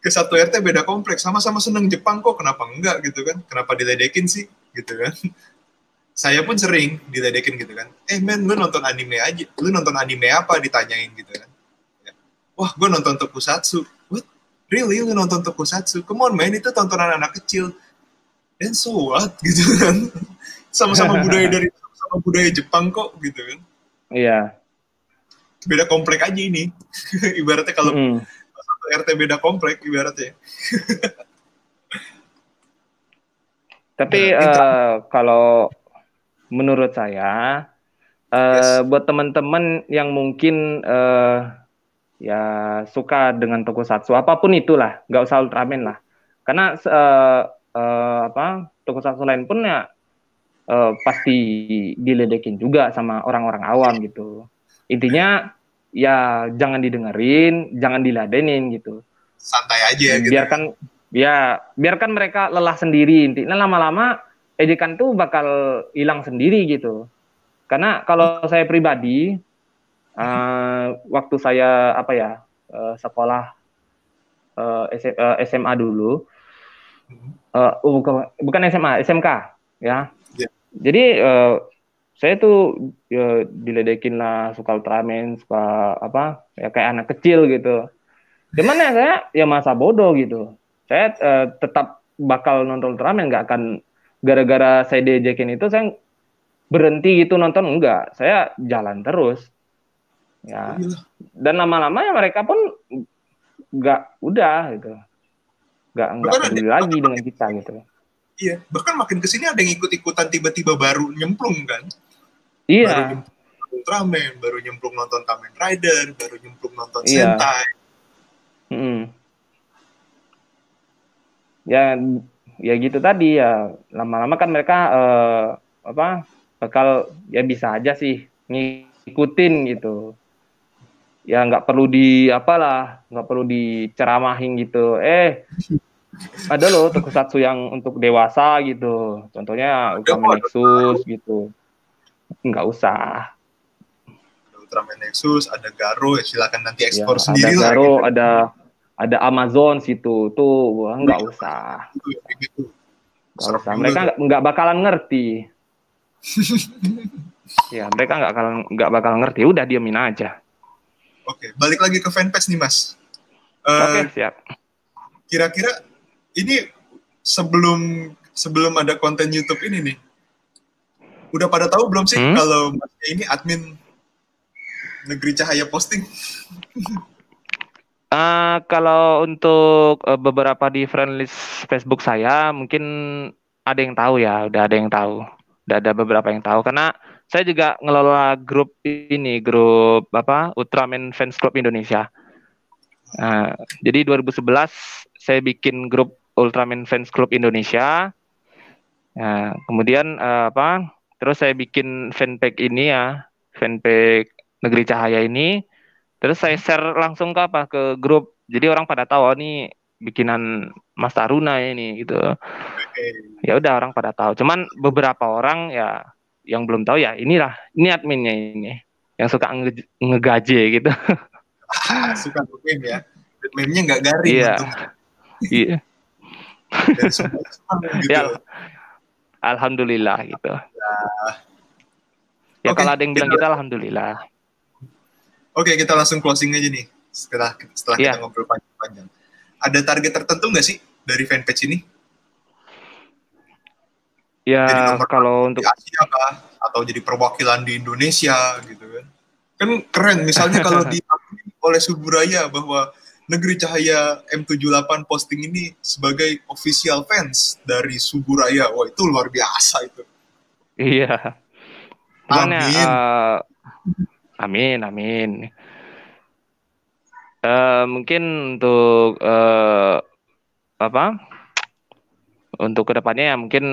Ke satu RT beda kompleks sama-sama seneng Jepang kok. Kenapa enggak gitu kan? Kenapa diledekin sih? Gitu kan saya pun sering diledekin gitu kan. Eh men lu nonton anime aja lu nonton anime apa? Ditanyain gitu kan. Ya. wah gue nonton tokusatsu. What? Really? Lu nonton tokusatsu? Come on man itu tontonan anak kecil. Dan so what? Gitu kan. Sama-sama budaya dari sama budaya Jepang kok gitu kan. Iya. Beda komplek aja ini. Ibaratnya kalau mm RT beda komplek ibaratnya. Tapi nah, uh, kalau menurut saya uh, yes. buat teman-teman yang mungkin uh, ya suka dengan tokusatsu apa pun itulah, nggak usah Ultraman lah. Karena uh, uh, apa tokusatsu lain pun ya uh, pasti diledekin juga sama orang-orang awam gitu. Intinya ya jangan didengerin, jangan diladenin gitu. Santai aja gitu. Biarkan ya biarkan mereka lelah sendiri intinya lama-lama ejekan tuh bakal hilang sendiri gitu. Karena kalau saya pribadi uh, waktu saya apa ya uh, sekolah uh, SMA dulu uh, bukan, bukan SMA SMK ya. Yeah. Jadi uh, saya tuh ya, diledekin lah suka Ultraman suka apa ya kayak anak kecil gitu cuman ya saya ya masa bodoh gitu saya uh, tetap bakal nonton Ultraman nggak akan gara-gara saya diajakin itu saya berhenti gitu nonton enggak saya jalan terus ya iya. dan lama-lama ya mereka pun nggak udah gitu nggak nggak peduli lagi dengan kita gitu iya bahkan makin ke sini ada yang ikut-ikutan tiba-tiba baru nyemplung kan Iya. Baru nyemplung Ultraman, baru nyemplung nonton Kamen Rider, baru nyemplung nonton iya. Sentai. Hmm. Ya, ya gitu tadi ya. Lama-lama kan mereka uh, apa bakal ya bisa aja sih ngikutin gitu. Ya nggak perlu di apalah, nggak perlu diceramahin gitu. Eh, ada loh tokusatsu yang untuk dewasa gitu. Contohnya Ultraman Nexus gitu nggak usah Ultraman Nexus ada Garo ya silakan nanti ekspor ya, sendiri ada Garo lah, ada ada Amazon situ tuh nggak usah nggak usah mereka nggak bakalan ngerti Ya mereka nggak bakal nggak bakal ngerti. Udah diamin aja. Oke, balik lagi ke fanpage nih mas. Uh, Oke siap. Kira-kira ini sebelum sebelum ada konten YouTube ini nih, udah pada tahu belum sih hmm? kalau ini admin Negeri Cahaya Posting? Uh, kalau untuk uh, beberapa di friend list Facebook saya, mungkin ada yang tahu ya, udah ada yang tahu, udah ada beberapa yang tahu karena saya juga ngelola grup ini, grup apa Ultraman Fans Club Indonesia. Uh, jadi 2011 saya bikin grup Ultraman Fans Club Indonesia. Uh, kemudian uh, apa? Terus saya bikin fanpage ini ya, fanpage Negeri Cahaya ini. Terus saya share langsung ke apa? Ke grup. Jadi orang pada tahu oh, ini bikinan Mas Taruna ini gitu. Ya udah orang pada tahu. Cuman beberapa orang ya yang belum tahu ya inilah ini adminnya ini yang suka nge ngegaje gitu. Ah, suka meme ya. Meme-nya nggak garing. Iya. Iya. gitu. Ya, alhamdulillah gitu. Ya, ya okay, kalau ada yang bilang kita, kita alhamdulillah. Oke, kita langsung closing aja nih setelah setelah yeah. kita ngobrol panjang-panjang. Ada target tertentu nggak sih dari fanpage ini? Ya jadi kalau untuk Asia kah? atau jadi perwakilan di Indonesia gitu kan. Kan keren misalnya kalau di oleh Suburaya bahwa Negeri Cahaya M78 posting ini sebagai official fans dari Suburaya. Wah, itu luar biasa itu. Iya. Cuman amin. Ya, uh, amin, amin. Uh, mungkin untuk uh, apa? Untuk ke depannya ya mungkin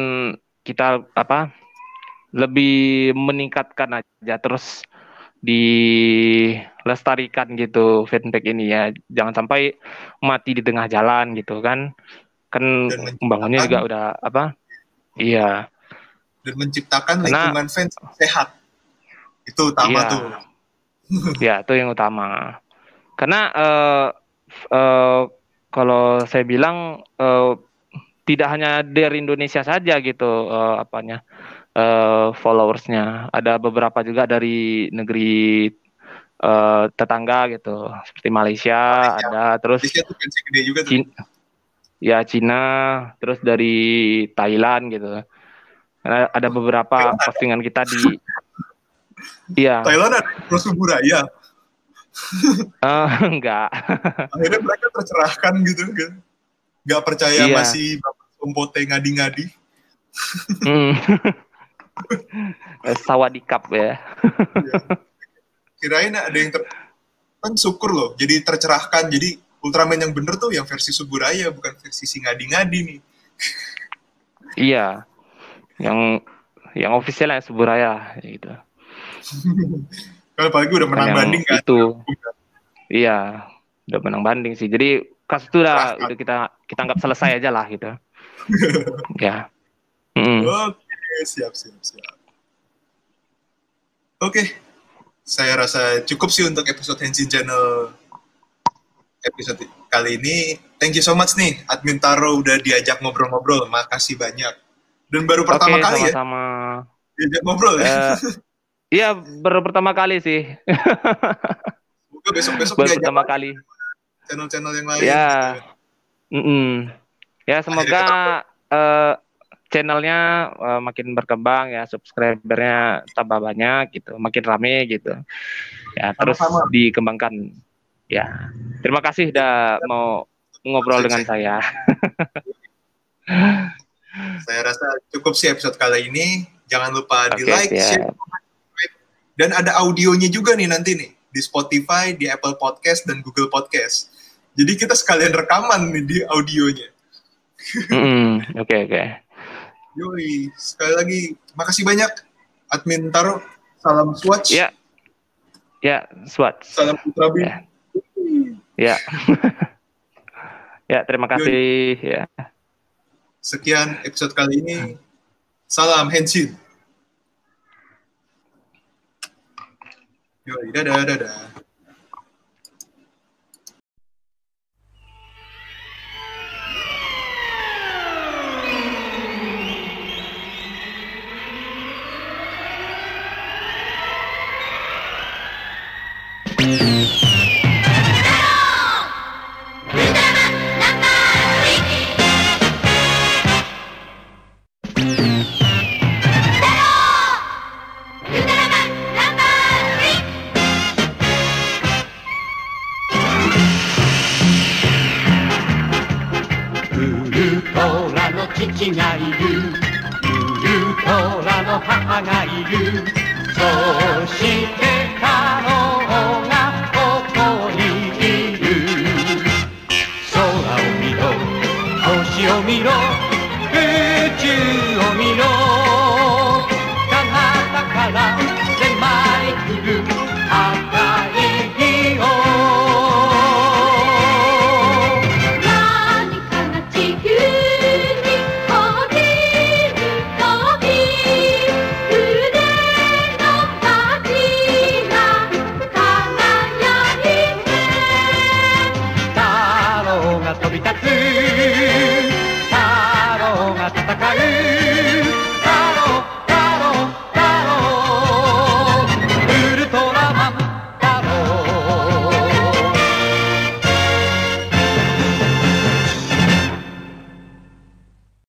kita apa lebih meningkatkan aja terus dilestarikan gitu feedback ini ya. Jangan sampai mati di tengah jalan gitu kan. Kan pembangunnya juga udah apa? Iya. Dan menciptakan Karena, lingkungan fans sehat. Itu utama iya, tuh ya itu yang utama karena uh, uh, kalau saya bilang uh, tidak hanya dari Indonesia saja gitu uh, apanya uh, followersnya ada beberapa juga dari negeri uh, tetangga gitu seperti Malaysia, Malaysia. ada terus Malaysia tuh gede juga tuh. Cina, ya Cina terus dari Thailand gitu ada, ada beberapa Thailand postingan kita di Iya. Thailand ada Rasul Buraya. uh, enggak. Akhirnya mereka tercerahkan gitu kan nggak percaya iya. masih Bapak Sompote ngadi-ngadi. Hmm. Sawah di cup ya. Iya. Kirain ada yang ter... kan syukur loh, jadi tercerahkan. Jadi Ultraman yang bener tuh yang versi Suburaya, bukan versi si ngadi-ngadi nih. iya, yang yang official yang Suburaya gitu. Kalau apalagi udah menang yang banding kan. Itu. Iya, udah menang banding sih. Jadi kasus itu udah, udah kita kita anggap selesai aja lah gitu ya mm. oke siap siap siap oke saya rasa cukup sih untuk episode Henshin Channel episode kali ini thank you so much nih admin Taro udah diajak ngobrol-ngobrol makasih banyak dan baru pertama okay, kali sama -sama. ya diajak ngobrol ya uh, iya baru pertama kali sih Semoga besok-besok baru pertama kali channel-channel yang lain. Ya, gitu. Ya. mm -mm. ya semoga uh, channelnya uh, makin berkembang ya, subscribernya tambah banyak gitu, makin rame gitu. Ya Sama-sama. terus dikembangkan. Ya, terima kasih udah mau ngobrol dengan saya. saya rasa cukup sih episode kali ini. Jangan lupa okay, di like, share, dan ada audionya juga nih nanti nih di Spotify, di Apple Podcast dan Google Podcast. Jadi kita sekalian rekaman nih di audionya. Oke mm, oke. Okay, okay. Yoi, sekali lagi makasih banyak admin Taro. Salam Swatch. Ya. Ya, Swatch. Salam Putra Bin. Ya. ya. ya, terima kasih Yoi. ya. Sekian episode kali ini. Salam Henshin. Yoi, dadah, dadah.